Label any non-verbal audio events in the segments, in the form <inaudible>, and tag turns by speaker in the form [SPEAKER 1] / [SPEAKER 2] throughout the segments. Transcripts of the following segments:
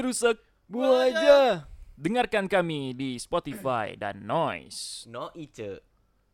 [SPEAKER 1] Rusak. Buang aja. Dengarkan kami di Spotify dan Noise.
[SPEAKER 2] No ice.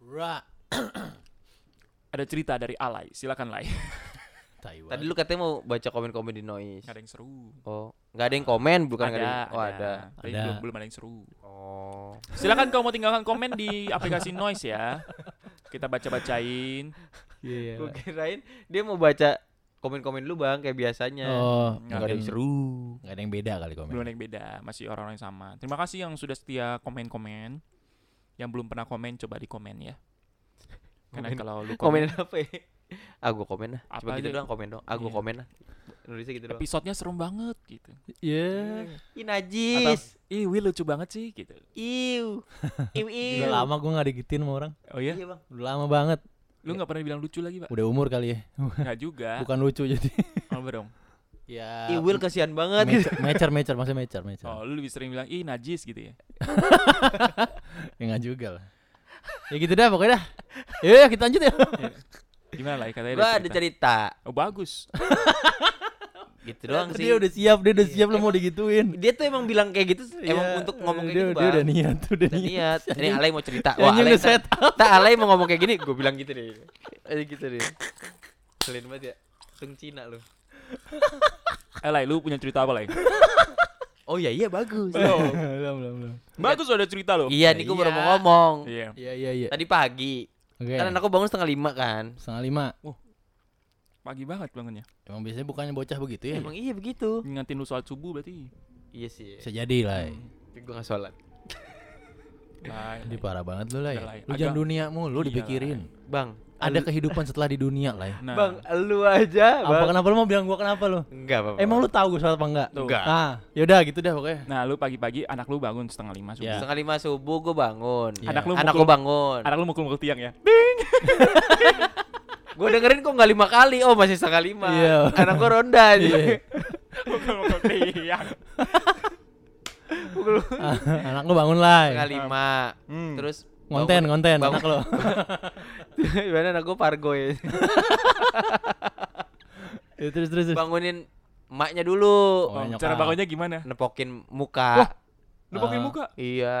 [SPEAKER 3] Ra. <clears throat>
[SPEAKER 1] Ada cerita dari Alay, silakan. <laughs>
[SPEAKER 3] Taiwan.
[SPEAKER 2] Tadi lu katanya mau baca komen-komen di noise.
[SPEAKER 1] Ada yang seru.
[SPEAKER 2] Oh, nggak ada yang komen bukan
[SPEAKER 1] ada,
[SPEAKER 2] ada. yang- Oh, ada.
[SPEAKER 1] Tapi
[SPEAKER 3] Ada.
[SPEAKER 1] belum belum ada yang seru.
[SPEAKER 2] Oh.
[SPEAKER 1] Silakan kau mau tinggalkan komen di aplikasi Noise ya. Kita baca-bacain.
[SPEAKER 3] Iya.
[SPEAKER 2] Gue kirain dia mau baca komen-komen lu bang kayak biasanya.
[SPEAKER 3] Oh,
[SPEAKER 1] Nggak
[SPEAKER 2] Nggak ada yang seru.
[SPEAKER 3] nggak ada yang beda kali komen.
[SPEAKER 1] Belum ada yang beda, masih orang-orang yang sama. Terima kasih yang sudah setia komen-komen. Yang belum pernah komen coba di komen ya. Karena
[SPEAKER 2] Komen-
[SPEAKER 1] kalau lu
[SPEAKER 2] Komen
[SPEAKER 1] komen,
[SPEAKER 2] apa ya? Ah gue komen lah.
[SPEAKER 1] Apa
[SPEAKER 2] Coba gitu doang komen dong. Ah gue
[SPEAKER 1] Iya.
[SPEAKER 2] komen lah. Nulisnya gitu doang.
[SPEAKER 1] episodenya serem banget gitu.
[SPEAKER 3] Iya.
[SPEAKER 2] Ih
[SPEAKER 1] Atau
[SPEAKER 2] najis.
[SPEAKER 1] ih Will lucu banget sih gitu.
[SPEAKER 2] Iu. <laughs> Iu iu.
[SPEAKER 3] Udah lama gue nggak digituin sama orang.
[SPEAKER 1] Oh iya?
[SPEAKER 2] Iya bang.
[SPEAKER 3] Udah lama banget.
[SPEAKER 1] Lu nggak pernah bilang lucu lagi, Pak?
[SPEAKER 3] Udah umur kali ya.
[SPEAKER 1] Enggak juga. <laughs>
[SPEAKER 3] Bukan lucu jadi.
[SPEAKER 1] Oh, dong.
[SPEAKER 3] ya.
[SPEAKER 2] Ih Will kasihan banget. gitu.
[SPEAKER 3] Mecer, mecer, maksudnya mecer, mecer.
[SPEAKER 1] Oh, lu lebih sering bilang ih najis gitu ya. <laughs>
[SPEAKER 3] Ya nggak juga lah. Ya gitu dah pokoknya dah. Ya kita lanjut ya.
[SPEAKER 1] Gimana lah katanya
[SPEAKER 2] Gua ada cerita.
[SPEAKER 1] Oh, bagus. <laughs>
[SPEAKER 2] Gitu doang sih.
[SPEAKER 3] Dia udah siap, dia udah siap lo mau digituin.
[SPEAKER 2] Dia tuh emang bilang kayak gitu emang
[SPEAKER 3] Iya,
[SPEAKER 2] untuk ngomong kayak
[SPEAKER 3] dia,
[SPEAKER 2] gitu
[SPEAKER 3] dia udah niat, udah
[SPEAKER 2] Udah
[SPEAKER 3] niat.
[SPEAKER 2] niat. Ini <laughs> Alay mau cerita. Wah Alay
[SPEAKER 3] udah
[SPEAKER 2] tak,
[SPEAKER 3] set
[SPEAKER 2] tak Alay mau ngomong kayak gini. Gue bilang gitu deh. <laughs> Aja gitu deh. Kalian banget ya. Tung Cina lu. <laughs>
[SPEAKER 1] Eh, Lai, lu punya cerita apa, Lai?
[SPEAKER 2] Oh iya iya bagus.
[SPEAKER 1] Oh,
[SPEAKER 3] Belum, belum, belum.
[SPEAKER 1] bagus ada cerita lo.
[SPEAKER 2] Iya nih gue baru
[SPEAKER 3] Iya.
[SPEAKER 2] mau ngomong.
[SPEAKER 1] Iya.
[SPEAKER 3] Iya, iya, iya.
[SPEAKER 2] Tadi pagi.
[SPEAKER 3] Oke.
[SPEAKER 2] Kan anakku bangun setengah lima kan.
[SPEAKER 3] Setengah lima.
[SPEAKER 1] Pagi banget bangunnya.
[SPEAKER 3] Emang biasanya bukannya bocah begitu ya?
[SPEAKER 2] Emang iya begitu.
[SPEAKER 1] Ngingetin lu sholat subuh berarti.
[SPEAKER 2] Iya sih.
[SPEAKER 3] Bisa jadi lah.
[SPEAKER 2] Tapi gue gak sholat.
[SPEAKER 1] Lai,
[SPEAKER 3] Ini parah banget lu lah ya. Lu jangan dunia mulu
[SPEAKER 1] Iya,
[SPEAKER 3] dipikirin.
[SPEAKER 2] Bang.
[SPEAKER 3] Ada kehidupan setelah di dunia lah <laughs> ya.
[SPEAKER 1] Nah,
[SPEAKER 2] Bang, lu aja.
[SPEAKER 3] Apa
[SPEAKER 2] Bang.
[SPEAKER 3] kenapa lu mau bilang gua kenapa lu?
[SPEAKER 2] Enggak apa
[SPEAKER 3] Emang lu tahu gua salah apa enggak?
[SPEAKER 1] Tuh.
[SPEAKER 2] Enggak.
[SPEAKER 3] Ah, yaudah gitu dah pokoknya.
[SPEAKER 1] Nah, lu pagi-pagi anak lu bangun setengah lima subuh.
[SPEAKER 3] Ya.
[SPEAKER 2] Setengah lima subuh gue bangun.
[SPEAKER 3] Iya.
[SPEAKER 1] Anak lu
[SPEAKER 2] Anak
[SPEAKER 1] mukul,
[SPEAKER 2] gue bangun.
[SPEAKER 1] anak lu mukul-mukul tiang ya. <laughs> <laughs>
[SPEAKER 2] Gue dengerin kok nggak lima kali. Oh masih setengah lima.
[SPEAKER 3] Iya.
[SPEAKER 2] Anak gue ronda aja.
[SPEAKER 3] Iya.
[SPEAKER 1] Mukul-mukul tiang.
[SPEAKER 3] Anak lu bangun lah.
[SPEAKER 2] setengah lima.
[SPEAKER 1] Hmm.
[SPEAKER 2] Terus
[SPEAKER 3] Konten,
[SPEAKER 2] bangun-
[SPEAKER 3] konten
[SPEAKER 2] bangun-
[SPEAKER 3] anak lu. <laughs>
[SPEAKER 2] Gimana anak gue pargo ya. <laughs>
[SPEAKER 3] Ya, terus terus. terus.
[SPEAKER 2] Bangunin emaknya dulu.
[SPEAKER 3] Oh,
[SPEAKER 1] cara bangunnya gimana?
[SPEAKER 2] Nepokin muka.
[SPEAKER 1] Lu pakai
[SPEAKER 3] Ah.
[SPEAKER 1] muka.
[SPEAKER 2] Iya.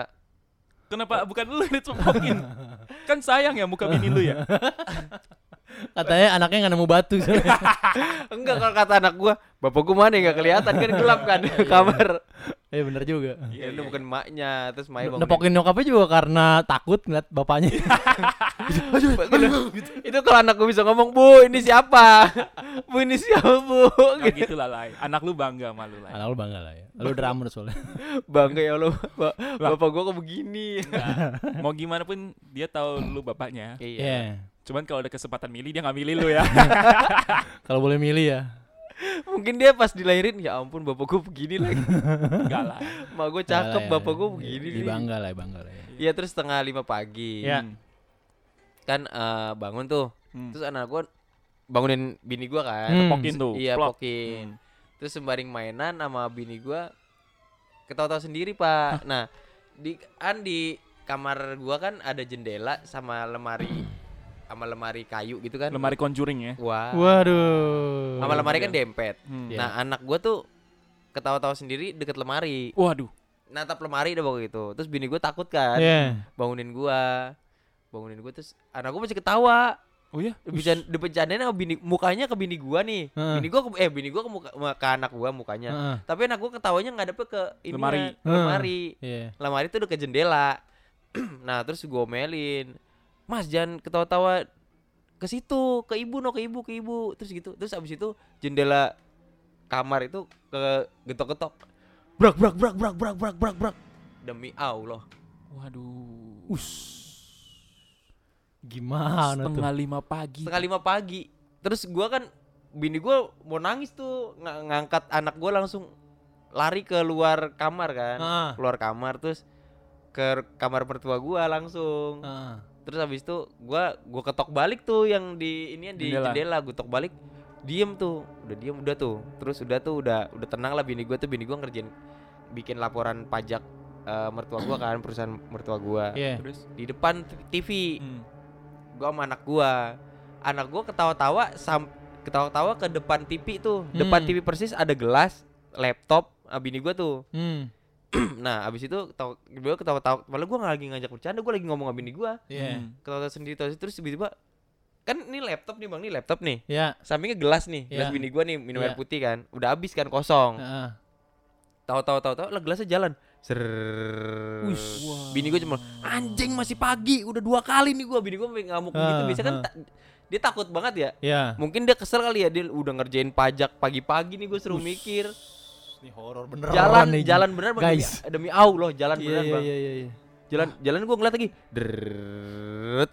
[SPEAKER 1] Kenapa bukan lu yang dicepokin? kan sayang ya muka bini lu ya. <laughs>
[SPEAKER 3] Katanya anaknya nggak nemu batu. <laughs>
[SPEAKER 2] Enggak kalau kata anak gua, bapak gua mana nggak kelihatan kan gelap kan <laughs> kamar.
[SPEAKER 3] Eh bener juga.
[SPEAKER 2] Ya itu bukan emaknya, terus emaknya bangunin.
[SPEAKER 3] Nepokin nyokapnya juga karena takut ngeliat bapaknya. <laughs>
[SPEAKER 2] itu kalau anak gua bisa ngomong, "Bu, ini siapa?" "Bu, ini siapa, Bu?"
[SPEAKER 1] Gitu lah, Lai. Anak lu bangga sama lu, Lai.
[SPEAKER 3] Anak lu bangga lah ya. Lu drummer soalnya.
[SPEAKER 2] Bangga ya Ba- bapak gua kok begini.
[SPEAKER 1] Mau gimana pun dia tahu lu bapaknya.
[SPEAKER 3] Iya.
[SPEAKER 1] Cuman kalau ada kesempatan milih dia nggak milih lu ya. <laughs>
[SPEAKER 3] Kalau boleh milih ya.
[SPEAKER 2] Mungkin dia pas dilahirin, ya ampun bapak gua begini lagi.
[SPEAKER 1] Enggak lah.
[SPEAKER 2] Mak gua
[SPEAKER 3] Lah,
[SPEAKER 2] cakep,
[SPEAKER 3] ya.
[SPEAKER 2] bapak gua begini nih.
[SPEAKER 3] Bangga lah, bangga lah ya.
[SPEAKER 2] Iya, terus setengah lima pagi.
[SPEAKER 3] Ya.
[SPEAKER 1] Hmm.
[SPEAKER 2] Kan eh, bangun tuh.
[SPEAKER 1] Hmm.
[SPEAKER 2] Terus anak gua bangunin bini gua kan.
[SPEAKER 3] Hmm.
[SPEAKER 1] Pokin tuh.
[SPEAKER 2] Iya,
[SPEAKER 1] plok.
[SPEAKER 2] pokin. Terus sembaring mainan sama bini gua ketawa-tawa sendiri, Pak. Nah, di kan di kamar gua kan ada jendela sama lemari <clears throat> sama lemari kayu gitu kan.
[SPEAKER 1] Lemari conjuring ya.
[SPEAKER 2] Wah.
[SPEAKER 3] Waduh.
[SPEAKER 2] Sama lemari kan dempet.
[SPEAKER 1] Hmm.
[SPEAKER 2] Nah, anak gua tuh ketawa-tawa sendiri deket lemari.
[SPEAKER 1] Waduh.
[SPEAKER 2] Natap lemari udah pokoknya gitu. Terus bini gua takut kan.
[SPEAKER 3] Iya.
[SPEAKER 2] Bangunin gua. Bangunin gua terus anak gua masih ketawa.
[SPEAKER 1] Oh iya.
[SPEAKER 2] Bercanda, bercandain sama bini mukanya ke bini gua nih.
[SPEAKER 3] Heeh.
[SPEAKER 2] Bini gua ke, eh bini gua ke muka ke anak gua mukanya.
[SPEAKER 3] Heeh.
[SPEAKER 2] Tapi anak gua ketawanya ngadepnya ke ini
[SPEAKER 1] Lemari.
[SPEAKER 2] lemari.
[SPEAKER 3] Iya.
[SPEAKER 2] Lemari tuh udah ke jendela. <clears throat> nah, terus gua omelin. Mas jangan ketawa-tawa ke situ, ke ibu no, ke ibu, ke ibu. Terus gitu. Terus abis itu jendela kamar itu ke getok-getok. Brak brak brak brak brak brak brak brak. Demi Allah.
[SPEAKER 1] Waduh.
[SPEAKER 3] Gimana tuh?
[SPEAKER 1] Setengah lima pagi.
[SPEAKER 2] Setengah lima pagi. terus gua kan bini gua mau nangis tuh ng- ngangkat anak gua langsung lari ke luar kamar kan
[SPEAKER 3] Ah.
[SPEAKER 2] keluar kamar terus ke kamar mertua gua langsung
[SPEAKER 3] Ah.
[SPEAKER 2] terus habis itu gua gua ketok balik tuh yang di ini di
[SPEAKER 1] Jendela.
[SPEAKER 2] jendela gua ketok balik diem tuh udah diem udah tuh terus udah tuh udah udah tenang lah bini gua tuh bini gua ngerjain bikin laporan pajak eh, mertua gua kan perusahaan mertua gua
[SPEAKER 3] Iya.
[SPEAKER 1] Terus
[SPEAKER 2] di depan TV
[SPEAKER 1] hmm.
[SPEAKER 2] gua sama anak gua anak gua ketawa-tawa sam ketawa-tawa ke depan TV tuh depan
[SPEAKER 3] Hmm.
[SPEAKER 2] TV persis ada gelas laptop ah, bini gua tuh
[SPEAKER 3] Hmm. <clears throat>
[SPEAKER 2] nah abis itu ketawa gua ketawa-tawa malah gua nggak lagi ngajak bercanda gua lagi ngomong sama bini gua
[SPEAKER 3] Iya.
[SPEAKER 1] Hmm.
[SPEAKER 2] ketawa sendiri terus terus tiba-tiba kan ini laptop nih bang ini laptop nih
[SPEAKER 3] Ya.
[SPEAKER 2] sampingnya gelas nih gelas
[SPEAKER 3] Iya.
[SPEAKER 2] bini gua nih minum air
[SPEAKER 3] Iya.
[SPEAKER 2] putih kan udah habis kan kosong
[SPEAKER 3] Heeh.
[SPEAKER 2] tahu-tahu tahu-tahu lah gelasnya jalan ser
[SPEAKER 3] Wis.
[SPEAKER 2] bini gua cuma anjing masih pagi udah dua kali nih gua bini gua sampai ngamuk gitu
[SPEAKER 3] Ah,
[SPEAKER 2] biasa kan ta- dia takut banget ya
[SPEAKER 3] Ya.
[SPEAKER 2] mungkin dia kesel kali ya dia udah ngerjain pajak pagi-pagi nih gue suruh mikir
[SPEAKER 3] Ini horor beneran
[SPEAKER 2] jalan
[SPEAKER 3] nih.
[SPEAKER 2] jalan bener bang
[SPEAKER 3] Guys.
[SPEAKER 2] demi, demi Allah jalan
[SPEAKER 3] Iya
[SPEAKER 2] bener
[SPEAKER 3] iya
[SPEAKER 2] bang
[SPEAKER 3] iya iya. iya.
[SPEAKER 2] jalan jalan gue ngeliat lagi Deret.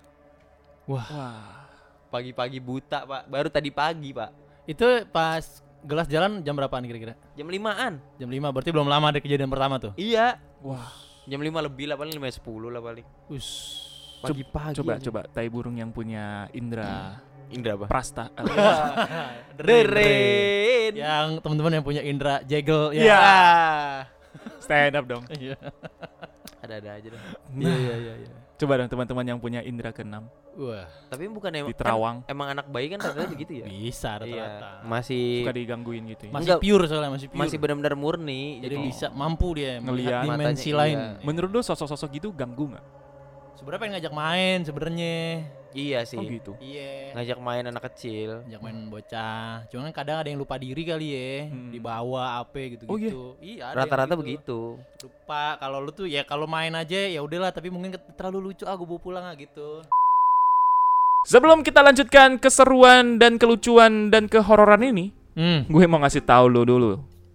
[SPEAKER 1] Wah.
[SPEAKER 2] pagi-pagi buta pak baru tadi pagi pak
[SPEAKER 3] Itu pas gelas jalan jam berapaan kira-kira?
[SPEAKER 2] jam limaan
[SPEAKER 3] Jam 5 berarti belum lama ada kejadian pertama tuh.
[SPEAKER 2] iya
[SPEAKER 1] Wah.
[SPEAKER 2] jam lima lebih lah paling lima sepuluh lah paling
[SPEAKER 3] Us.
[SPEAKER 2] pagi-pagi
[SPEAKER 1] Coba
[SPEAKER 2] aja.
[SPEAKER 1] coba tai burung yang punya indra
[SPEAKER 2] Indra apa
[SPEAKER 1] prasta. <laughs>
[SPEAKER 2] Deren
[SPEAKER 3] Yang teman-teman yang punya Indra Jegel ya.
[SPEAKER 1] Iya. <laughs> Stand up dong.
[SPEAKER 3] Iya.
[SPEAKER 2] ada-ada aja dah.
[SPEAKER 3] Iya iya iya iya.
[SPEAKER 1] Coba dong teman-teman yang punya indra keenam
[SPEAKER 3] Wah,
[SPEAKER 2] tapi bukan emang
[SPEAKER 1] di Terawang
[SPEAKER 2] kan emang anak bayi kan rata-rata begitu ya
[SPEAKER 3] bisa
[SPEAKER 2] iya
[SPEAKER 3] rata-rata.
[SPEAKER 2] masih
[SPEAKER 1] suka digangguin gitu ya.
[SPEAKER 3] Masih
[SPEAKER 2] Enggak.
[SPEAKER 3] pure soalnya masih pure.
[SPEAKER 2] masih benar-benar murni
[SPEAKER 3] jadi
[SPEAKER 2] jadi
[SPEAKER 3] bisa mampu dia melihat dimensi
[SPEAKER 2] Matanya,
[SPEAKER 3] lain.
[SPEAKER 2] iya.
[SPEAKER 1] Menurut lu sosok-sosok gitu ganggu nggak?
[SPEAKER 3] Sebenarnya pengen ngajak main sebenarnya.
[SPEAKER 2] Iya sih
[SPEAKER 1] Oh gitu.
[SPEAKER 3] Iya.
[SPEAKER 2] ngajak main anak kecil
[SPEAKER 3] Ngajak main bocah. Cuman kan kadang ada yang lupa diri kali ya,
[SPEAKER 1] Hmm.
[SPEAKER 3] dibawa apa gitu-gitu.
[SPEAKER 1] Oh, iya?
[SPEAKER 3] Iya,
[SPEAKER 2] rata-rata
[SPEAKER 3] gitu.
[SPEAKER 2] begitu
[SPEAKER 3] Lupa kalau lu tuh ya kalau main aja ya udahlah tapi mungkin terlalu lucu ah gue bawa pulang ah gitu.
[SPEAKER 1] Sebelum kita lanjutkan keseruan dan kelucuan dan kehororan ini,
[SPEAKER 3] Hmm.
[SPEAKER 1] gue mau ngasih tahu lu dulu.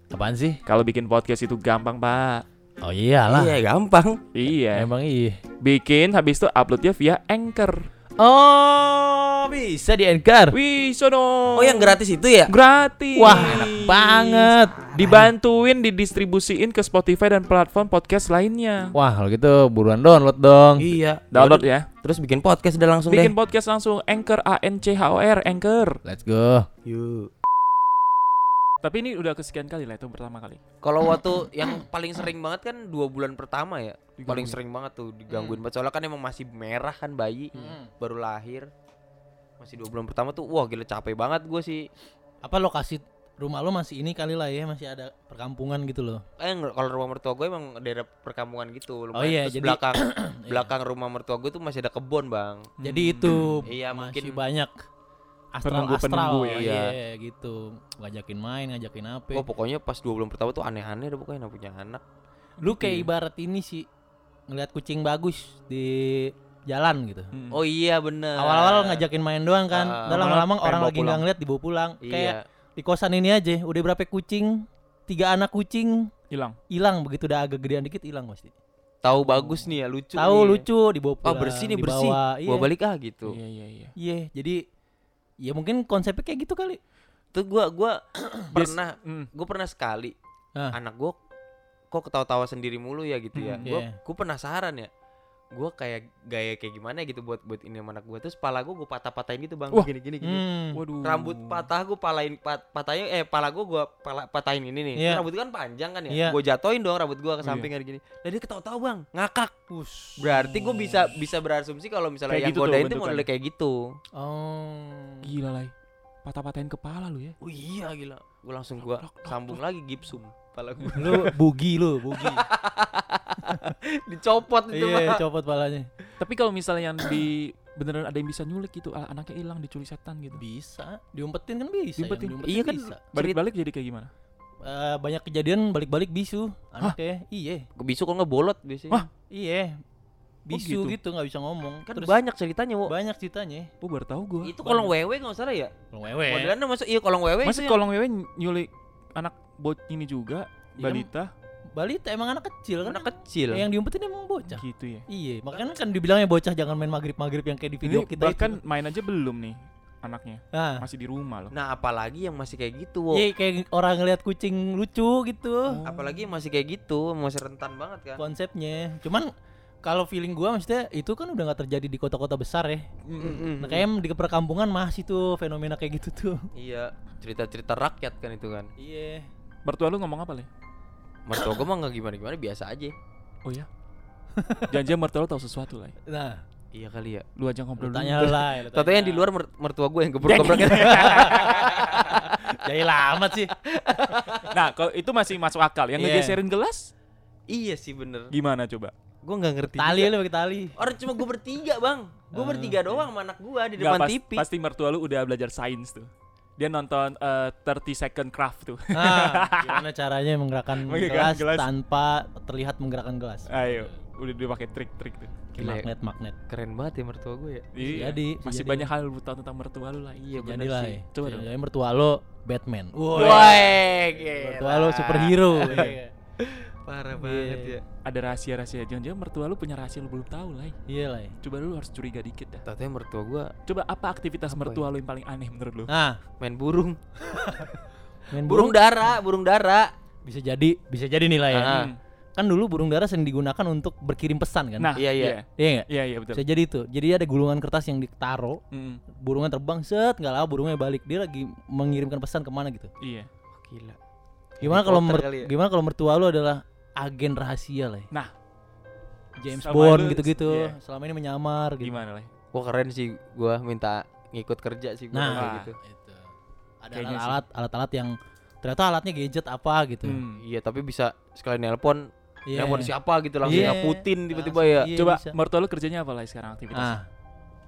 [SPEAKER 3] Apaan sih?
[SPEAKER 1] Kalau bikin podcast itu gampang, Pak.
[SPEAKER 3] Oh iyalah.
[SPEAKER 2] iya gampang
[SPEAKER 1] Iya.
[SPEAKER 3] Emang iya.
[SPEAKER 1] Bikin habis itu uploadnya via Anchor.
[SPEAKER 3] Oh, bisa di Anchor.
[SPEAKER 1] Wih, sono.
[SPEAKER 2] oh yang gratis itu ya
[SPEAKER 1] gratis.
[SPEAKER 3] Wah, enak banget.
[SPEAKER 1] Dibantuin didistribusiin ke Spotify dan platform podcast lainnya.
[SPEAKER 3] Wah, kalau gitu buruan download dong.
[SPEAKER 2] iya
[SPEAKER 1] Download ya.
[SPEAKER 2] terus bikin podcast udah langsung
[SPEAKER 1] Bikin
[SPEAKER 2] deh
[SPEAKER 1] podcast langsung Anchor A N C H O R Anchor.
[SPEAKER 3] Let's go.
[SPEAKER 2] yuk
[SPEAKER 1] Tapi ini udah kesekian kali lah itu pertama kali.
[SPEAKER 2] kalau waktu yang paling sering banget kan dua bulan pertama ya paling
[SPEAKER 1] Digangguin.
[SPEAKER 2] sering banget tuh digangguin banget soalnya kan emang masih merah kan bayi
[SPEAKER 3] Hmm.
[SPEAKER 2] baru lahir masih dua bulan pertama tuh wah gila capek banget gue sih
[SPEAKER 3] Apa lokasi rumah lo masih ini kali lah ya, masih ada perkampungan gitu loh.
[SPEAKER 2] eh kalau rumah mertua gue emang daerah perkampungan gitu lumayan.
[SPEAKER 3] Oh iya,
[SPEAKER 2] Terus
[SPEAKER 3] jadi-
[SPEAKER 2] belakang <clears throat>
[SPEAKER 3] Iya.
[SPEAKER 2] belakang rumah mertua gue tuh masih ada kebun bang
[SPEAKER 3] Jadi
[SPEAKER 1] Hmm.
[SPEAKER 3] itu
[SPEAKER 2] Iya,
[SPEAKER 3] masih
[SPEAKER 2] mungkin-
[SPEAKER 3] banyak astral
[SPEAKER 1] Penunggu-penunggu
[SPEAKER 3] astral
[SPEAKER 1] ya.
[SPEAKER 3] Iya, gitu. Ngajakin main, ngajakin apa.
[SPEAKER 2] oh pokoknya pas dua bulan pertama tuh aneh-aneh deh pokoknya punya anak
[SPEAKER 3] Lu kayak
[SPEAKER 1] Iya.
[SPEAKER 3] ibarat ini sih ngelihat kucing bagus di jalan gitu.
[SPEAKER 1] Hmm.
[SPEAKER 2] oh iya bener
[SPEAKER 3] Awal-awal ngajakin main doang kan. Udah lama-lama orang
[SPEAKER 1] bawa
[SPEAKER 3] lagi nggak ngeliat dibawa pulang. Kayak
[SPEAKER 2] iya
[SPEAKER 3] di kosan ini aja udah berapa kucing? Tiga anak kucing
[SPEAKER 1] hilang.
[SPEAKER 3] hilang begitu udah agak gedean dikit hilang pasti.
[SPEAKER 2] tahu bagus nih ya lucu
[SPEAKER 3] Tahu
[SPEAKER 2] nih.
[SPEAKER 3] lucu dibawa
[SPEAKER 2] oh
[SPEAKER 3] pulang.
[SPEAKER 2] bersih nih bersih
[SPEAKER 3] dibawa,
[SPEAKER 2] gua
[SPEAKER 3] Iya.
[SPEAKER 2] balik ah gitu
[SPEAKER 1] Iya iya iya.
[SPEAKER 3] Iya, jadi ya mungkin konsepnya kayak gitu kali.
[SPEAKER 2] tuh gua gua <clears throat> pernah
[SPEAKER 1] Hmm.
[SPEAKER 2] gue pernah sekali
[SPEAKER 3] Ah.
[SPEAKER 2] anak gue kok ketawa-tawa sendiri mulu ya gitu ya
[SPEAKER 1] Hmm,
[SPEAKER 2] gue
[SPEAKER 3] iya.
[SPEAKER 2] gue penasaran ya gue kayak gaya kayak gimana gitu buat buat ini sama anak gue terus pala gue gue patah-patahin gitu bang
[SPEAKER 1] Wah.
[SPEAKER 2] gini gini gini
[SPEAKER 3] Hmm.
[SPEAKER 1] Waduh.
[SPEAKER 2] rambut patah gue palain pat, patahnya eh pala gue gue pala, patahin ini nih
[SPEAKER 3] Iya.
[SPEAKER 2] rambut kan panjang kan ya
[SPEAKER 3] Iya.
[SPEAKER 2] gue jatuhin dong rambut gue ke
[SPEAKER 1] Iya.
[SPEAKER 2] samping kayak gini dan dia ketawa-tawa bang ngakak
[SPEAKER 3] Us.
[SPEAKER 2] berarti gue bisa bisa berasumsi kalau misalnya
[SPEAKER 1] Kayak
[SPEAKER 2] yang
[SPEAKER 1] gitu
[SPEAKER 2] godain tuh modelnya kayak gitu
[SPEAKER 3] Oh.
[SPEAKER 1] Gila lah. Patah-patahin kepala lu ya.
[SPEAKER 2] oh iya gila gue langsung gue sambung lagi gipsum pala gue
[SPEAKER 3] Lu bugi lu, bugi. <laughs> <laughs>
[SPEAKER 2] dicopot itu
[SPEAKER 3] iya, copot palanya.
[SPEAKER 1] Tapi kalau misalnya yang di beneran ada yang bisa nyulik gitu, a- anaknya hilang diculik setan gitu.
[SPEAKER 3] Bisa, diumpetin kan bisa. yang
[SPEAKER 1] Diumpetin.
[SPEAKER 3] diumpetin
[SPEAKER 2] Iya kan,
[SPEAKER 3] bisa.
[SPEAKER 1] Balik-balik jadi kayak gimana?
[SPEAKER 3] Eh, banyak kejadian balik-balik bisu anaknya. Iya,
[SPEAKER 2] Kebisu kok nggak bolot biasanya
[SPEAKER 1] Wah.
[SPEAKER 3] iya. Bisu
[SPEAKER 1] gitu?
[SPEAKER 3] gitu nggak bisa ngomong.
[SPEAKER 2] kan
[SPEAKER 3] Terus
[SPEAKER 2] banyak ceritanya wo
[SPEAKER 3] banyak ceritanya.
[SPEAKER 1] Oh baru tahu gua.
[SPEAKER 2] itu kolong wewe nggak salah ya
[SPEAKER 3] Kalau wewe.
[SPEAKER 2] modelannya masuk iya kolong wewe
[SPEAKER 1] Masih
[SPEAKER 2] yang-
[SPEAKER 1] kolong wewe nyulik anak bot ini juga
[SPEAKER 3] Iya,
[SPEAKER 1] balita
[SPEAKER 3] balita emang anak kecil kan.
[SPEAKER 2] anak kecil
[SPEAKER 3] Yang diumpetin emang bocah.
[SPEAKER 1] gitu ya.
[SPEAKER 3] Iya, makanya kan dibilangnya bocah jangan main maghrib-maghrib yang kayak di video
[SPEAKER 1] Ini
[SPEAKER 3] kita
[SPEAKER 1] bahkan
[SPEAKER 3] itu.
[SPEAKER 1] main aja belum nih. anaknya.
[SPEAKER 3] Nah,
[SPEAKER 1] Masih di rumah loh.
[SPEAKER 2] Nah, apalagi yang masih kayak gitu, Wo.
[SPEAKER 3] iya kayak orang ngeliat kucing lucu gitu
[SPEAKER 2] Apalagi yang masih kayak gitu, masih rentan banget kan.
[SPEAKER 3] konsepnya. Cuman kalau feeling gua maksudnya itu kan udah nggak terjadi di kota-kota besar ya.
[SPEAKER 2] Mm-mm.
[SPEAKER 3] Nah, kayak di perkampungan masih tuh fenomena kayak gitu tuh.
[SPEAKER 2] Iya, cerita-cerita rakyat kan itu kan.
[SPEAKER 3] Iya.
[SPEAKER 1] Mertua lu ngomong apa, Le?
[SPEAKER 2] Mertua gue mah nggak gimana-gimana, biasa aja.
[SPEAKER 1] Oh <laughs> ya. Jangan-jangan mertua lu tahu sesuatu lah.
[SPEAKER 3] Nah,
[SPEAKER 2] Iya kali ya.
[SPEAKER 1] Lu aja ngobrol
[SPEAKER 3] lu
[SPEAKER 1] dulu.
[SPEAKER 3] tanya lah. tanya.
[SPEAKER 2] yang di luar mer- mertua gue yang <laughs> gebrek-gebrek.
[SPEAKER 3] Jahil <laughs> amat sih.
[SPEAKER 1] Nah, kalau itu masih masuk akal. Yang
[SPEAKER 3] Iya.
[SPEAKER 1] ngegeserin gelas
[SPEAKER 2] iya sih bener.
[SPEAKER 1] gimana coba?
[SPEAKER 2] Gue nggak ngerti.
[SPEAKER 3] Tali lu pakai tali.
[SPEAKER 2] Orang cuma gue bertiga bang. Gue
[SPEAKER 3] Ah,
[SPEAKER 2] bertiga doang sama anak gue di depan
[SPEAKER 1] pas-
[SPEAKER 2] TV.
[SPEAKER 1] Pasti mertua lu udah belajar sains tuh. Dia nonton eh, 30 second craft tuh.
[SPEAKER 3] Nah, gimana <laughs> caranya menggerakkan
[SPEAKER 1] Menggerakkan
[SPEAKER 3] gelas,
[SPEAKER 1] gelas.
[SPEAKER 3] tanpa terlihat menggerakkan gelas.
[SPEAKER 1] Ayo, udah dia pakai trik-trik tuh.
[SPEAKER 2] Gila.
[SPEAKER 3] magnet magnet.
[SPEAKER 2] Keren banget ya mertua gue ya.
[SPEAKER 1] Iya.
[SPEAKER 3] jadi,
[SPEAKER 1] Masih
[SPEAKER 3] jadi.
[SPEAKER 1] banyak hal lu tahu tentang mertua lu lah.
[SPEAKER 2] Iya
[SPEAKER 3] lah.
[SPEAKER 2] sih.
[SPEAKER 3] ya.
[SPEAKER 1] Coba
[SPEAKER 3] Jadi
[SPEAKER 1] dong.
[SPEAKER 3] jadi mertua lo Batman. Woi. Mertua lo superhero. <laughs> Iya.
[SPEAKER 2] Parah
[SPEAKER 3] Iya.
[SPEAKER 2] banget ya.
[SPEAKER 1] Ada rahasia-rahasia. Jangan-jangan mertua lu punya rahasia lu belum tahu lah.
[SPEAKER 3] Iya lah. ya.
[SPEAKER 1] Coba lu harus curiga dikit dah.
[SPEAKER 2] Tatanya mertua gue
[SPEAKER 1] Coba apa aktivitas
[SPEAKER 2] Apa
[SPEAKER 1] mertua lu yang paling aneh menurut lu?
[SPEAKER 3] Nah,
[SPEAKER 2] main burung. <laughs>
[SPEAKER 3] main
[SPEAKER 2] Burung dara, burung dara.
[SPEAKER 3] bisa jadi bisa jadi nilai ya.
[SPEAKER 2] Ah.
[SPEAKER 1] Hmm.
[SPEAKER 3] Kan dulu burung dara sering digunakan untuk berkirim pesan kan.
[SPEAKER 1] Nah,
[SPEAKER 2] Iya, iya.
[SPEAKER 3] iya nggak?
[SPEAKER 1] Iya, iya betul.
[SPEAKER 3] Bisa jadi itu. Jadi ada gulungan kertas yang ditaro,
[SPEAKER 1] Mm,
[SPEAKER 3] burungnya terbang set, nggak lama burungnya balik. Dia lagi mengirimkan pesan ke mana gitu.
[SPEAKER 1] iya.
[SPEAKER 2] Gila.
[SPEAKER 3] Gimana kalau mer-
[SPEAKER 2] ya?
[SPEAKER 3] gimana kalau mertua lu adalah agen rahasia lah. ya?
[SPEAKER 1] Nah.
[SPEAKER 3] James Bond gitu-gitu.
[SPEAKER 1] iya.
[SPEAKER 3] Selama ini menyamar gitu.
[SPEAKER 1] Gimana lah?
[SPEAKER 2] Wah keren sih gue minta ngikut kerja sih gue
[SPEAKER 3] Nah,
[SPEAKER 2] kayak gitu.
[SPEAKER 3] itu. Ada alat-alat alat-alat yang ternyata alatnya gadget apa gitu.
[SPEAKER 1] Hmm.
[SPEAKER 2] Iya tapi bisa sekali nelpon,
[SPEAKER 3] Iya.
[SPEAKER 2] nelpon siapa gitu langsung
[SPEAKER 3] Iya.
[SPEAKER 2] nyaputin tiba-tiba ya.
[SPEAKER 3] iya,
[SPEAKER 1] Coba
[SPEAKER 3] bisa.
[SPEAKER 1] mertua lu kerjanya apa lah sekarang aktivitas?
[SPEAKER 3] Ah,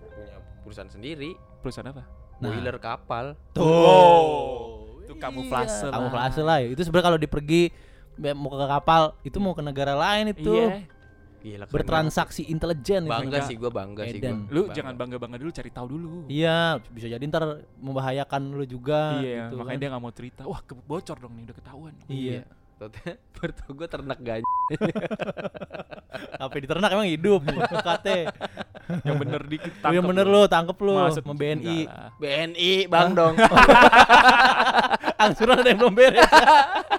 [SPEAKER 2] Punya perusahaan sendiri,
[SPEAKER 1] Perusahaan apa?
[SPEAKER 3] Nah.
[SPEAKER 2] boiler kapal.
[SPEAKER 3] tuh.
[SPEAKER 1] Oh, itu kamuflase
[SPEAKER 3] Iya,
[SPEAKER 1] lah.
[SPEAKER 3] Kamuflase lah. ya. Itu sebenarnya kalau dipergi mau ke kapal itu mau ke negara lain itu
[SPEAKER 1] Iya.
[SPEAKER 2] Gila
[SPEAKER 3] bertransaksi intelijen
[SPEAKER 2] banget.
[SPEAKER 3] itu.
[SPEAKER 2] Bangga sih gue bangga sih gue.
[SPEAKER 1] Lu jangan bangga-bangga dulu, cari tahu dulu.
[SPEAKER 3] Iya, bisa jadi ntar membahayakan lu juga
[SPEAKER 1] iya,
[SPEAKER 3] gitu
[SPEAKER 1] makanya
[SPEAKER 3] kan.
[SPEAKER 1] dia nggak mau cerita. Wah, ke- bocor dong nih, udah ketahuan.
[SPEAKER 3] Iya.
[SPEAKER 2] Totalnya mertua gue ternak gajah.
[SPEAKER 3] Apa diternak emang hidup kate.
[SPEAKER 1] Yang bener dikit
[SPEAKER 3] Oh, yang
[SPEAKER 1] tangkep
[SPEAKER 3] bener
[SPEAKER 1] lu.
[SPEAKER 3] lu, tangkep lu
[SPEAKER 1] Maksud
[SPEAKER 3] sama BNI.
[SPEAKER 2] BNI bang dong. <laughs>
[SPEAKER 3] Angsuran ada yang belum beres. <laughs>